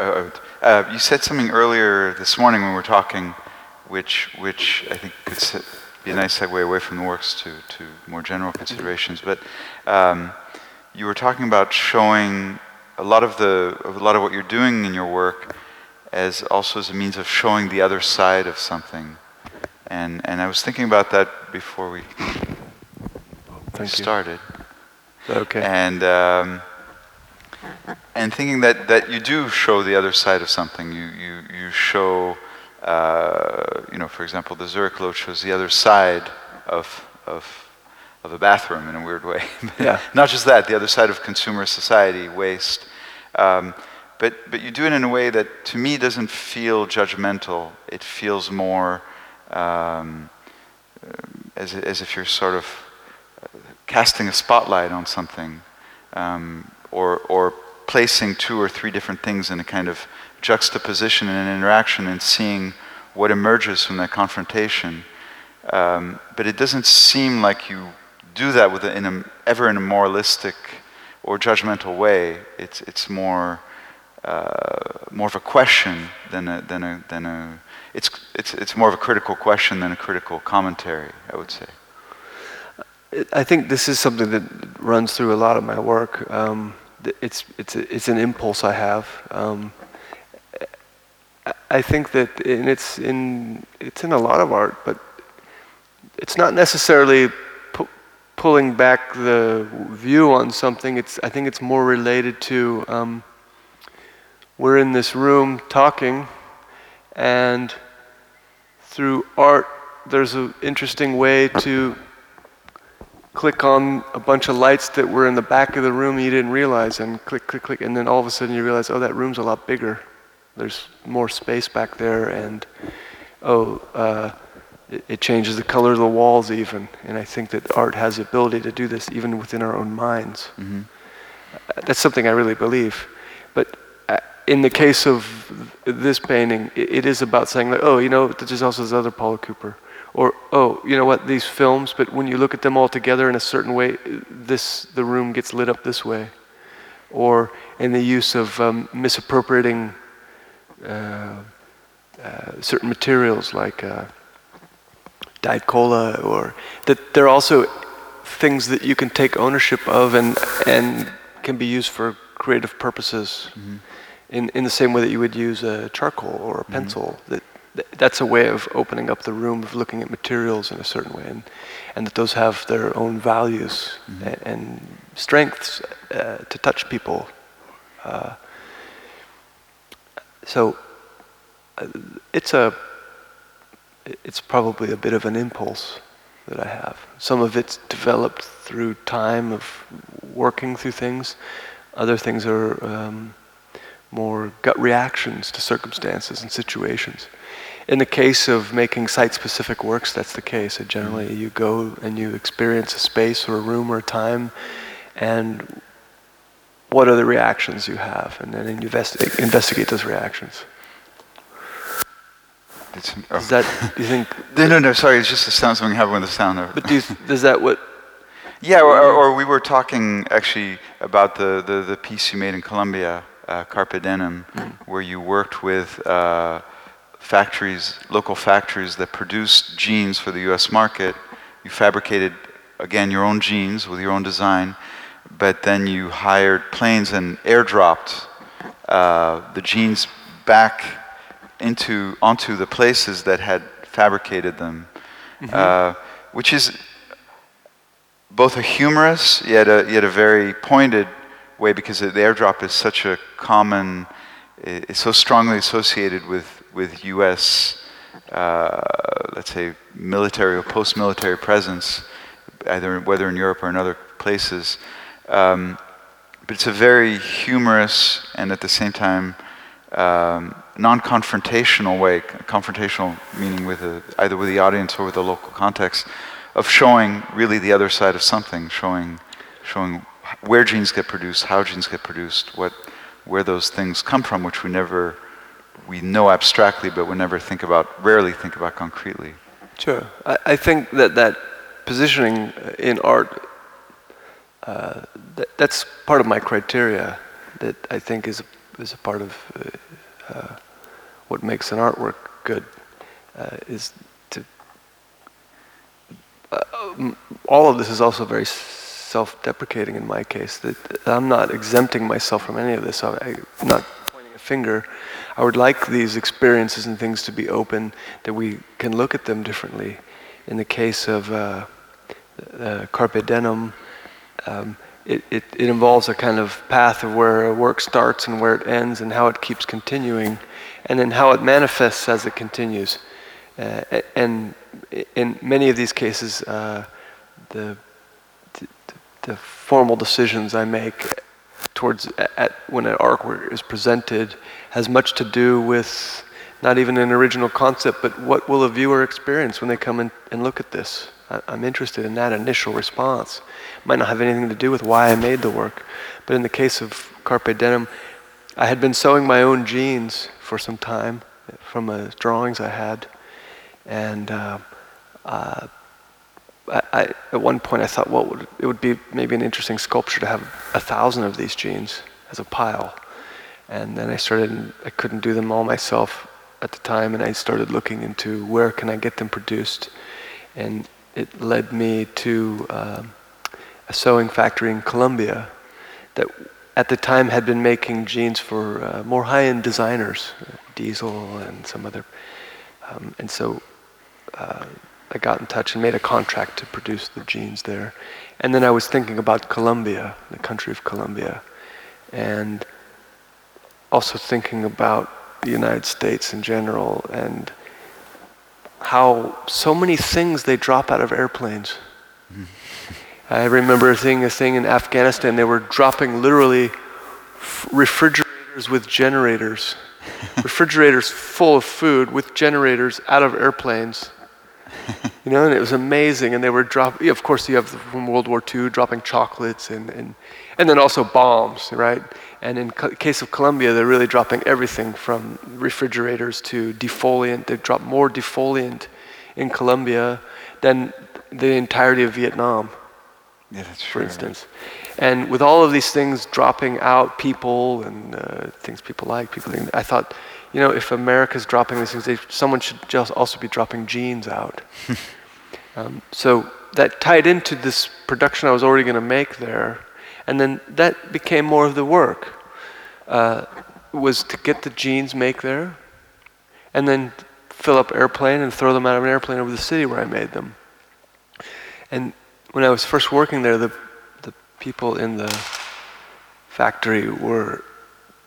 Uh, you said something earlier this morning when we were talking, which which I think could set, be a nice segue away from the works to, to more general considerations. But um, you were talking about showing a lot of the a lot of what you're doing in your work as also as a means of showing the other side of something. And and I was thinking about that before we Thank you. started. Okay. And um, and thinking that, that you do show the other side of something. You you you show, uh, you know, for example, the Zurich Load shows the other side of of of a bathroom in a weird way. Yeah. Not just that, the other side of consumer society, waste. Um, but but you do it in a way that to me doesn't feel judgmental. It feels more um, as as if you're sort of casting a spotlight on something, um, or or placing two or three different things in a kind of juxtaposition and an interaction, and seeing what emerges from that confrontation. Um, but it doesn't seem like you do that with a, in a, ever in a moralistic or judgmental way. It's it's more uh, more of a question than a than a than a. It's it's it's more of a critical question than a critical commentary. I would say. I think this is something that runs through a lot of my work. Um, it's it's it's an impulse I have. Um, I- think that and it's in it's in a lot of art, but it's not necessarily pu- pulling back the view on something. It's I think it's more related to um, we're in this room talking, and through art, there's an interesting way to click on a bunch of lights that were in the back of the room you didn't realize and click click click and then all of a sudden you realize oh that room's a lot bigger. There's more space back there and oh uh, it, it changes the color of the walls even. And i think that art has the ability to do this even within our own minds. Mm-hmm. That's something i really believe. But uh, in the case of this painting it, it is about saying like oh you know there's also this other paula cooper or oh you know what these films but when you look at them all together in a certain way this the room gets lit up this way. Or in the use of um, misappropriating uh, uh, certain materials like uh, dyed cola or that they're also things that you can take ownership of and and can be used for creative purposes. In, in the same way that you would use a charcoal or a pencil that th- that's a way of opening up the room of looking at materials in a certain way and, and that those have their own values and, and strengths uh, to touch people uh, so uh, it's a it's probably a bit of an impulse that I have. Some of it's developed through time of working through things. Other things are um, more gut reactions to circumstances and situations. In the case of making site-specific works, that's the case. That generally, you go and you experience a space or a room or a time, and what are the reactions you have, and then investi- investigate those reactions. It's, oh. Is that do you think? no, no, no. Sorry, it's just the sound something happened with the sound. Of, But do you, does that what? Yeah, or, or, or we were talking actually about the, the, the piece you made in Colombia, uh, Carpe Denim, where you worked with uh, factories, local factories that produced jeans for the U.S. market. You fabricated, again, your own jeans with your own design, but then you hired planes and airdropped uh, the jeans back into onto the places that had fabricated them, uh, which is both a humorous yet a, yet a very pointed way because the airdrop is such a common, it's so strongly associated with, with US, uh, let's say, military or post military presence, either whether in Europe or in other places. Um, but it's a very humorous and at the same time um, non-confrontational way, confrontational meaning with a, either with the audience or with the local context, of showing really the other side of something, showing, showing where jeans get produced, how jeans get produced, what, where those things come from, which we never, we know abstractly, but we never think about, rarely think about concretely. Sure. I, I think that that positioning uh, in art, uh, that, that's part of my criteria. That I think is is a part of uh, uh, what makes an artwork good. Uh, is to all of this is also very self-deprecating in my case. That I'm not exempting myself from any of this. I'm not pointing a finger. I would like these experiences and things to be open, that we can look at them differently. In the case of uh, uh, Carpe Denim, um, it, it, it involves a kind of path of where work starts and where it ends and how it keeps continuing, and then how it manifests as it continues. Uh, and in many of these cases, uh, the, the, the formal decisions I make towards at, when an artwork is presented has much to do with not even an original concept, but what will a viewer experience when they come in and look at this? I, I'm interested in that initial response. Might not have anything to do with why I made the work, but in the case of Carpe Denim, I had been sewing my own jeans for some time from uh, drawings I had, and uh, uh, I, at one point I thought, well, would, it would be maybe an interesting sculpture to have a thousand of these jeans as a pile. And then I started, I couldn't do them all myself at the time, and I started looking into where can I get them produced. And it led me to uh, a sewing factory in Colombia that at the time had been making jeans for uh, more high-end designers, Diesel and some other. Um, and so uh, I got in touch and made a contract to produce the jeans there. And then I was thinking about Colombia, the country of Colombia, and also thinking about the United States in general and how so many things they drop out of airplanes. I remember seeing a thing in Afghanistan, they were dropping literally refrigerators with generators, refrigerators full of food with generators out of airplanes you know, and it was amazing. And they were dropping, of course, you have from World War II dropping chocolates and, and, and then also bombs, right? And in co- case of Colombia, they're really dropping everything from refrigerators to defoliant. They've dropped more defoliant in Colombia than the entirety of Vietnam, Yeah, that's for true. instance. And with all of these things dropping out, people and uh, things people like, people think, I thought, you know, if America's dropping these things, they, someone should just also be dropping jeans out. um, so that tied into this production I was already going to make there, and then that became more of the work. Uh, was to get the jeans make there, and then fill up airplane and throw them out of an airplane over the city where I made them. And when I was first working there, the the people in the factory were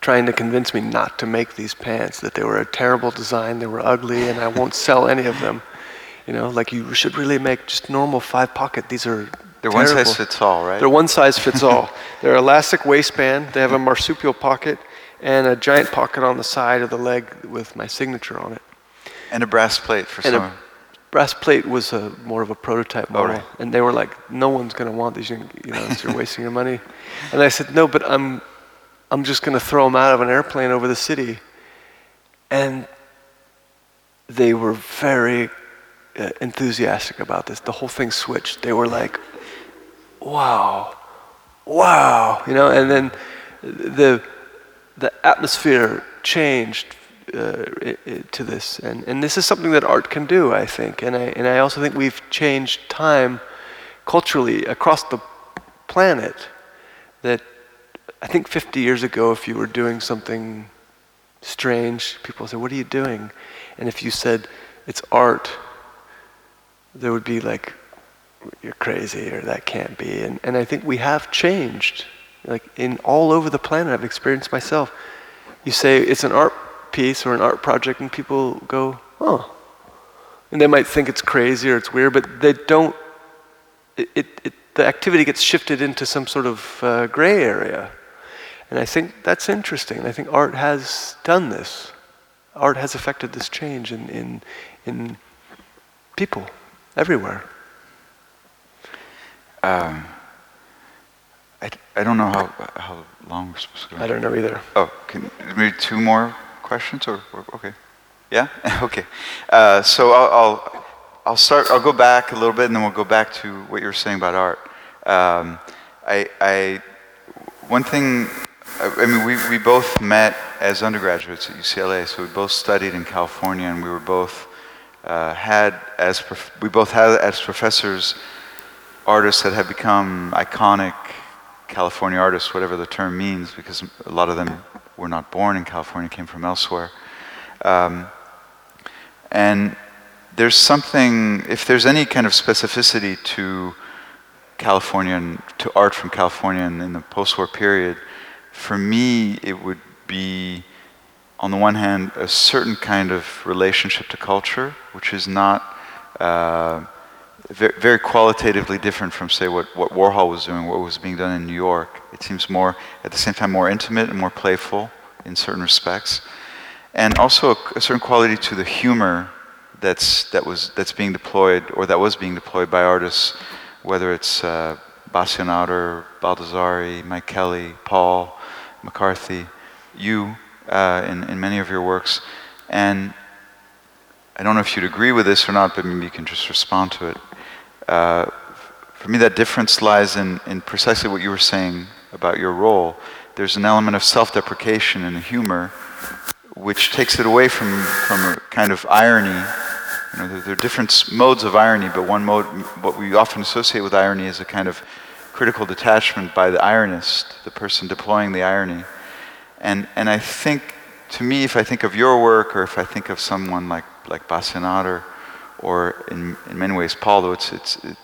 trying to convince me not to make these pants, that they were a terrible design, they were ugly, and I won't sell any of them. You know, like you should really make just normal five pocket. These are They're one size fits all, right? They're one size fits all. They're elastic waistband. They have a marsupial pocket and a giant pocket on the side of the leg with my signature on it. and a brass plate for And some. a brass plate was a, more of a prototype oh, model, right. and they were like, "No one's going to want these. You you know, you're wasting your money." And I said, "No, but I'm, I'm just going to throw them out of an airplane over the city." And they were very uh, enthusiastic about this. The whole thing switched. They were like, "Wow, wow," you know. And then the the atmosphere changed uh, i i to this, and and this is something that art can do, I think. And I and I also think we've changed time culturally across the planet. That I think 50 years ago, if you were doing something strange, people say, "What are you doing?" And if you said it's art, there would be like, "You're crazy," or "That can't be." And and I think we have changed, like in all over the planet. I've experienced myself. You say it's an art piece or an art project, and people go, "Oh," and they might think it's crazy or it's weird, but they don't. It, it, it the activity gets shifted into some sort of uh, gray area. And I think that's interesting. I think art has done this. Art has affected this change in, in, in people everywhere. Um, I, I don't know how, how long we're supposed to go. I don't know either. Oh, can, maybe two more questions or, or- okay. Yeah? okay. Uh, so I'll, I'll, I'll start, I'll go back a little bit and then we'll go back to what you were saying about art. Um, I, I, one thing, I, mean, we, we both met as undergraduates at UCLA, so we both studied in California and we were both uh, had as we both had as professors artists that have become iconic California artists, whatever the term means, because a lot of them were not born in California, came from elsewhere. Um, and there's something, if there's any kind of specificity to California and to art from California and in the post-war period, for me it would be, on the one hand, a certain kind of relationship to culture, which is not uh, very, very qualitatively different from, say, what, what Warhol was doing, what was being done in New York. It seems more, at the same time, more intimate and more playful in certain respects, and also a, a certain quality to the humor that's that was that's being deployed or that was being deployed by artists, whether it's uh, Bassionato, Baldessari, Mike Kelley, Paul, McCarthy, you uh, in in many of your works, and I don't know if you'd agree with this or not, but maybe you can just respond to it. Uh, for me, that difference lies in, in precisely what you were saying about your role. There's an element of self-deprecation and humor, which takes it away from, from a kind of irony. You know, there, there are different modes of irony, but one mode, what we often associate with irony, is a kind of critical detachment by the ironist, the person deploying the irony. And, and I think, to me, if I think of your work, or if I think of someone like, like Bassionato, or in, in many ways Paul, though it's, it's, it,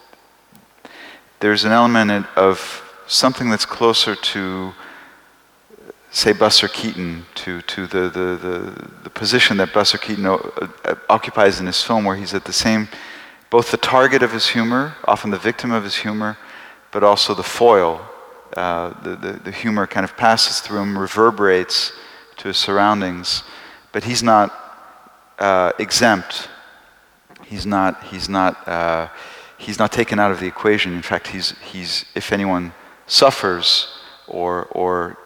there's an element of something that's closer to, say, Buster Keaton, to, to the, the, the, the position that Buster Keaton o- uh, occupies in his film, where he's at the same, both the target of his humor, often the victim of his humor, but also the foil. Uh, the, the, the humor kind of passes through him, reverberates to his surroundings, but he's not uh, exempt. He's not, he's, not, uh, he's not taken out of the equation. In fact, he's, he's, if anyone suffers or, or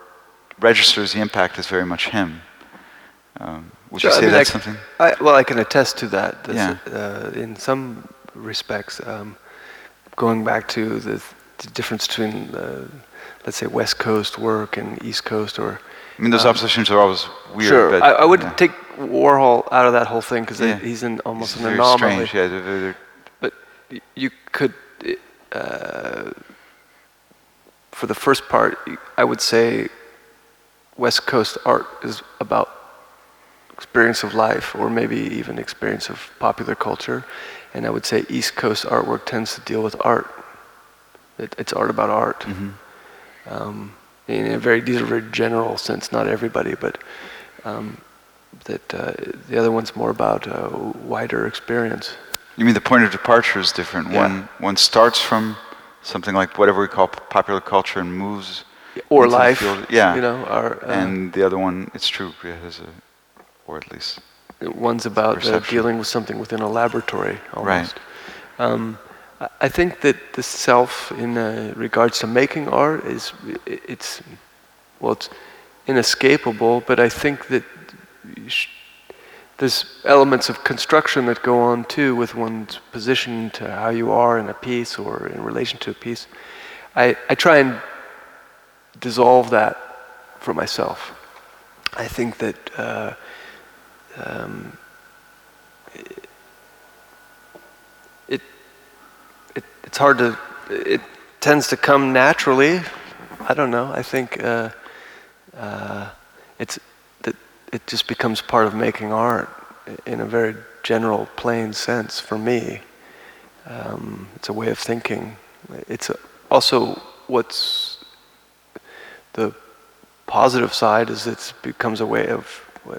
registers the impact, is very much him. Um, would Sure, you I say mean, that's I something? I, well, I can attest to that. This, Yeah. uh, in some respects, um, going back to the, the difference between, uh, let's say, West Coast work and East Coast, or I mean, those um, oppositions are always weird. sure, but, I, I would yeah. take Warhol out of that whole thing because Yeah. he's an almost It's an very anomaly. strange. Yeah, But you could, uh, for the first part, I would say West Coast art is about experience of life or maybe even experience of popular culture. And I would say East Coast artwork tends to deal with art. It, it's art about art. mhm. Um, in a very, these are very general sense, not everybody, but um, that uh, the other one's more about uh, wider experience. You mean the point of departure is different? Yeah. One one starts from something like whatever we call popular culture and moves or life. field- yeah. you know, our, uh, and the other one, it's true, yeah, has a, or at least one's about uh, dealing with something within a laboratory Right. almost. Um, I- think that the self, in uh, regards to making art, is it's well, it's inescapable. But I think that there's elements of construction that go on too with one's position to how you are in a piece or in relation to a piece. I, I try and dissolve that for myself. I think that uh, um, it, it it's hard to it tends to come naturally. I don't know. I think uh, uh, it's that it just becomes part of making art in a very general, plain sense for me. Um, it's a way of thinking. It's a, also what's the positive side is it becomes a way of uh,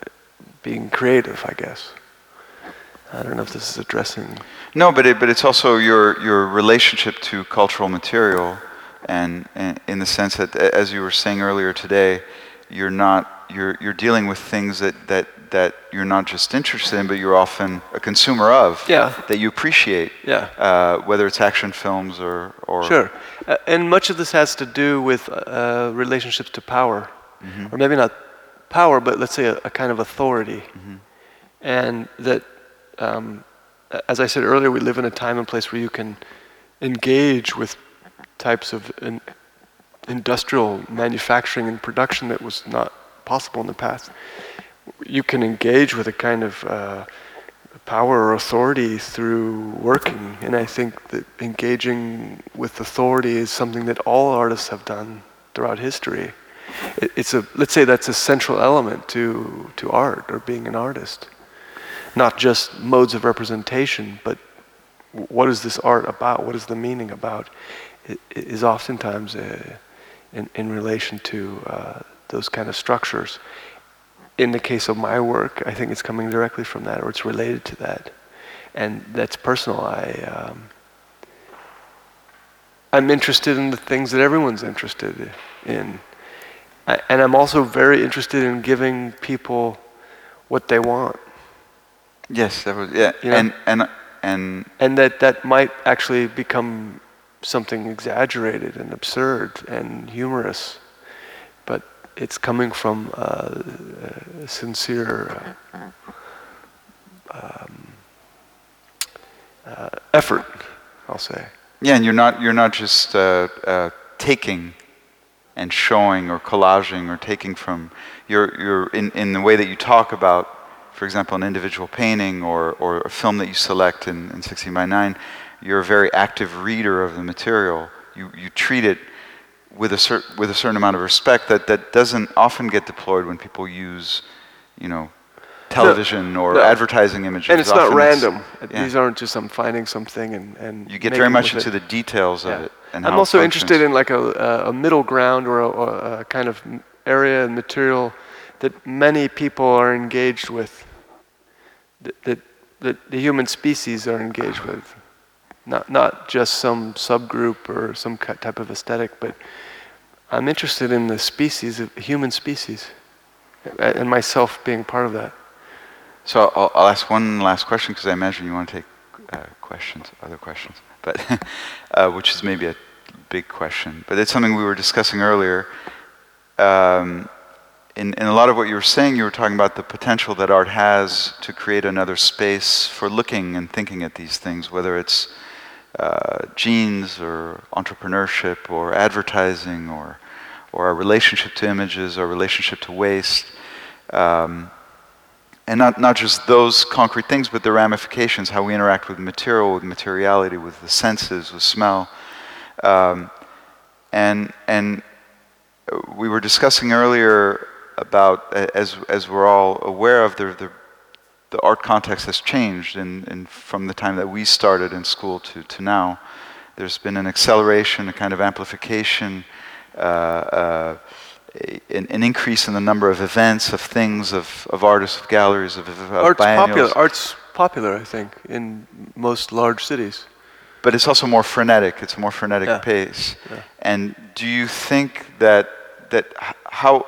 being creative, I guess. I don't know if this is addressing. No, but it, but it's also your your relationship to cultural material, and, and in the sense that, as you were saying earlier today, you're not you're you're dealing with things that that that you're not just interested in, but you're often a consumer of. Yeah. That you appreciate. Yeah. Uh, whether it's action films or or. Sure. Uh, and much of this has to do with uh, relationships to power. Or maybe not power, but let's say a, a kind of authority. And that, um, as I said earlier, we live in a time and place where you can engage with types of in, industrial manufacturing and production that was not possible in the past. You can engage with a kind of uh, power or authority through working, and I think that engaging with authority is something that all artists have done throughout history. It, it's a let's say that's a central element to to art or being an artist, not just modes of representation, but what is this art about? What is the meaning about? It, is oftentimes uh, in, in relation to uh, those kind of structures. In the case of my work, I think it's coming directly from that, or it's related to that, and that's personal. I um, I'm interested in the things that everyone's interested in, I, and I'm also very interested in giving people what they want. Yes, that was yeah, You know? and and and and that that might actually become something exaggerated and absurd and humorous, but it's coming from uh, a sincere uh, um, uh, effort, I'll say. yeah, and you're not you're not just uh, uh, taking and showing or collaging or taking from you're you're in in the way that you talk about, for example, an individual painting or or a film that you select in in 16 by 9 you're a very active reader of the material. You, you treat it with a, cer- with a certain amount of respect that, that doesn't often get deployed when people use, you know, television or no. advertising images. And it's not Often random. yeah. These aren't just I'm finding something and, and you get very much into it. the details of it. And I'm also interested in like a, a, a middle ground or a, or a kind of area and material that many people are engaged with, that, that, the human species are engaged with. Not, not just some subgroup or some type of aesthetic, but I'm interested in the species, of human species, and myself being part of that. So I'll, I'll ask one last question because I imagine you want to take uh, questions, other questions, but uh, which is maybe a big question. But it's something we were discussing earlier. Um, in, in a lot of what you were saying, you were talking about the potential that art has to create another space for looking and thinking at these things, whether it's uh, jeans or entrepreneurship or advertising or, or our relationship to images or relationship to waste. Um, and not, not just those concrete things, but the ramifications, how we interact with material, with materiality, with the senses, with smell. Um, and, and we were discussing earlier about, as, as we're all aware of, the, the, the art context has changed in, in, from the time that we started in school to, to now. There's been an acceleration, a kind of amplification, uh, uh, an, an, increase in the number of events, of things, of, of artists, of galleries, of, of Art's biennials. popular. Art's popular, I think, in most large cities. But it's also more frenetic. It's a more frenetic Yeah. pace. Yeah. And do you think that that how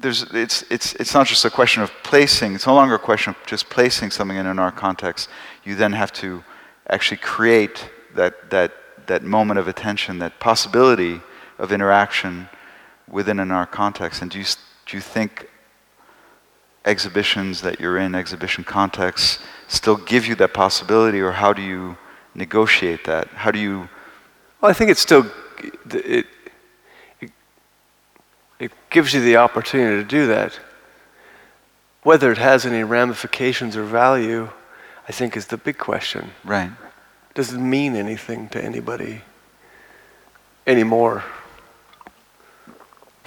there's it's it's it's not just a question of placing. It's no longer a question of just placing something in an art context. You then have to actually create that that that moment of attention, that possibility of interaction within an art context. And do you do you think exhibitions that you're in, exhibition contexts, still give you that possibility, or how do you negotiate that? How do you Well, I think it still it it gives you the opportunity to do that. Whether it has any ramifications or value, I think is the big question. right? Does it mean anything to anybody anymore?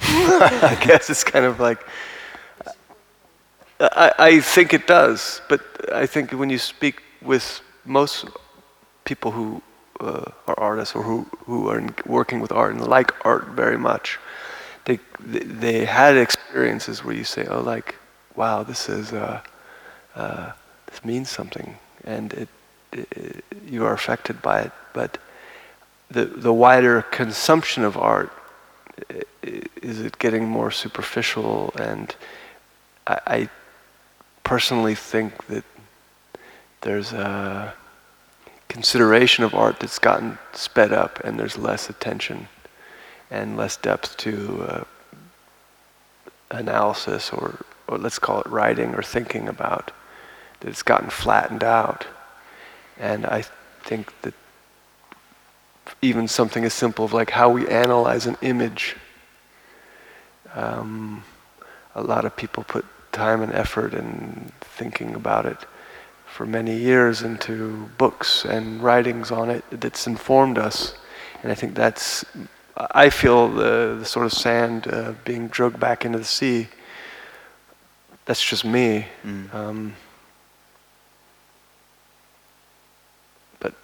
I guess it's kind of like I, I think it does, but I think when you speak with most people who uh, are artists or who, who are in- working with art and like art very much, they, they had experiences where you say, oh, like, wow, this is uh, uh, this means something, and it, it you are affected by it. But the the wider consumption of art is it getting more superficial? And I, I personally think that there's a consideration of art that's gotten sped up and there's less attention and less depth to uh, analysis or, or let's call it writing or thinking about that it's gotten flattened out and i think that even something as simple of like how we analyze an image um, a lot of people put time and effort in thinking about it for many years into books and writings on it that's informed us. And I think that's, I feel the, the sort of sand uh, being drugged back into the sea. That's just me. Mm. Um, but,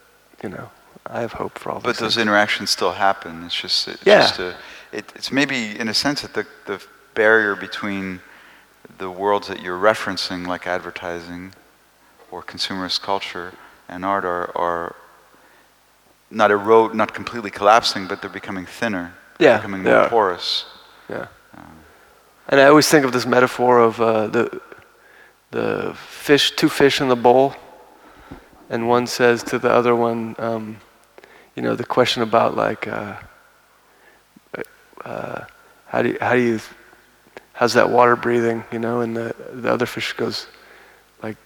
you know, I have hope for all But those things. interactions still happen. It's just, it's Yeah. just a, it, it's maybe in a sense that the, the barrier between the worlds that you're referencing, like advertising or consumerist culture and art, are, are not erode, not completely collapsing, but they're becoming thinner. Yeah, becoming more are. porous. Yeah. And I always think of this metaphor of uh, the the fish, two fish in the bowl, and one says to the other one, um, you know, the question about like, uh, uh, how do you, how do you, how's that water breathing, you know? And the the other fish goes, like,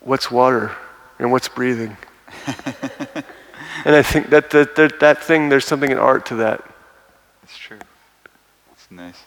what's water and what's breathing? and I think that that that, that thing, there's something in art to that. It's true. It's nice.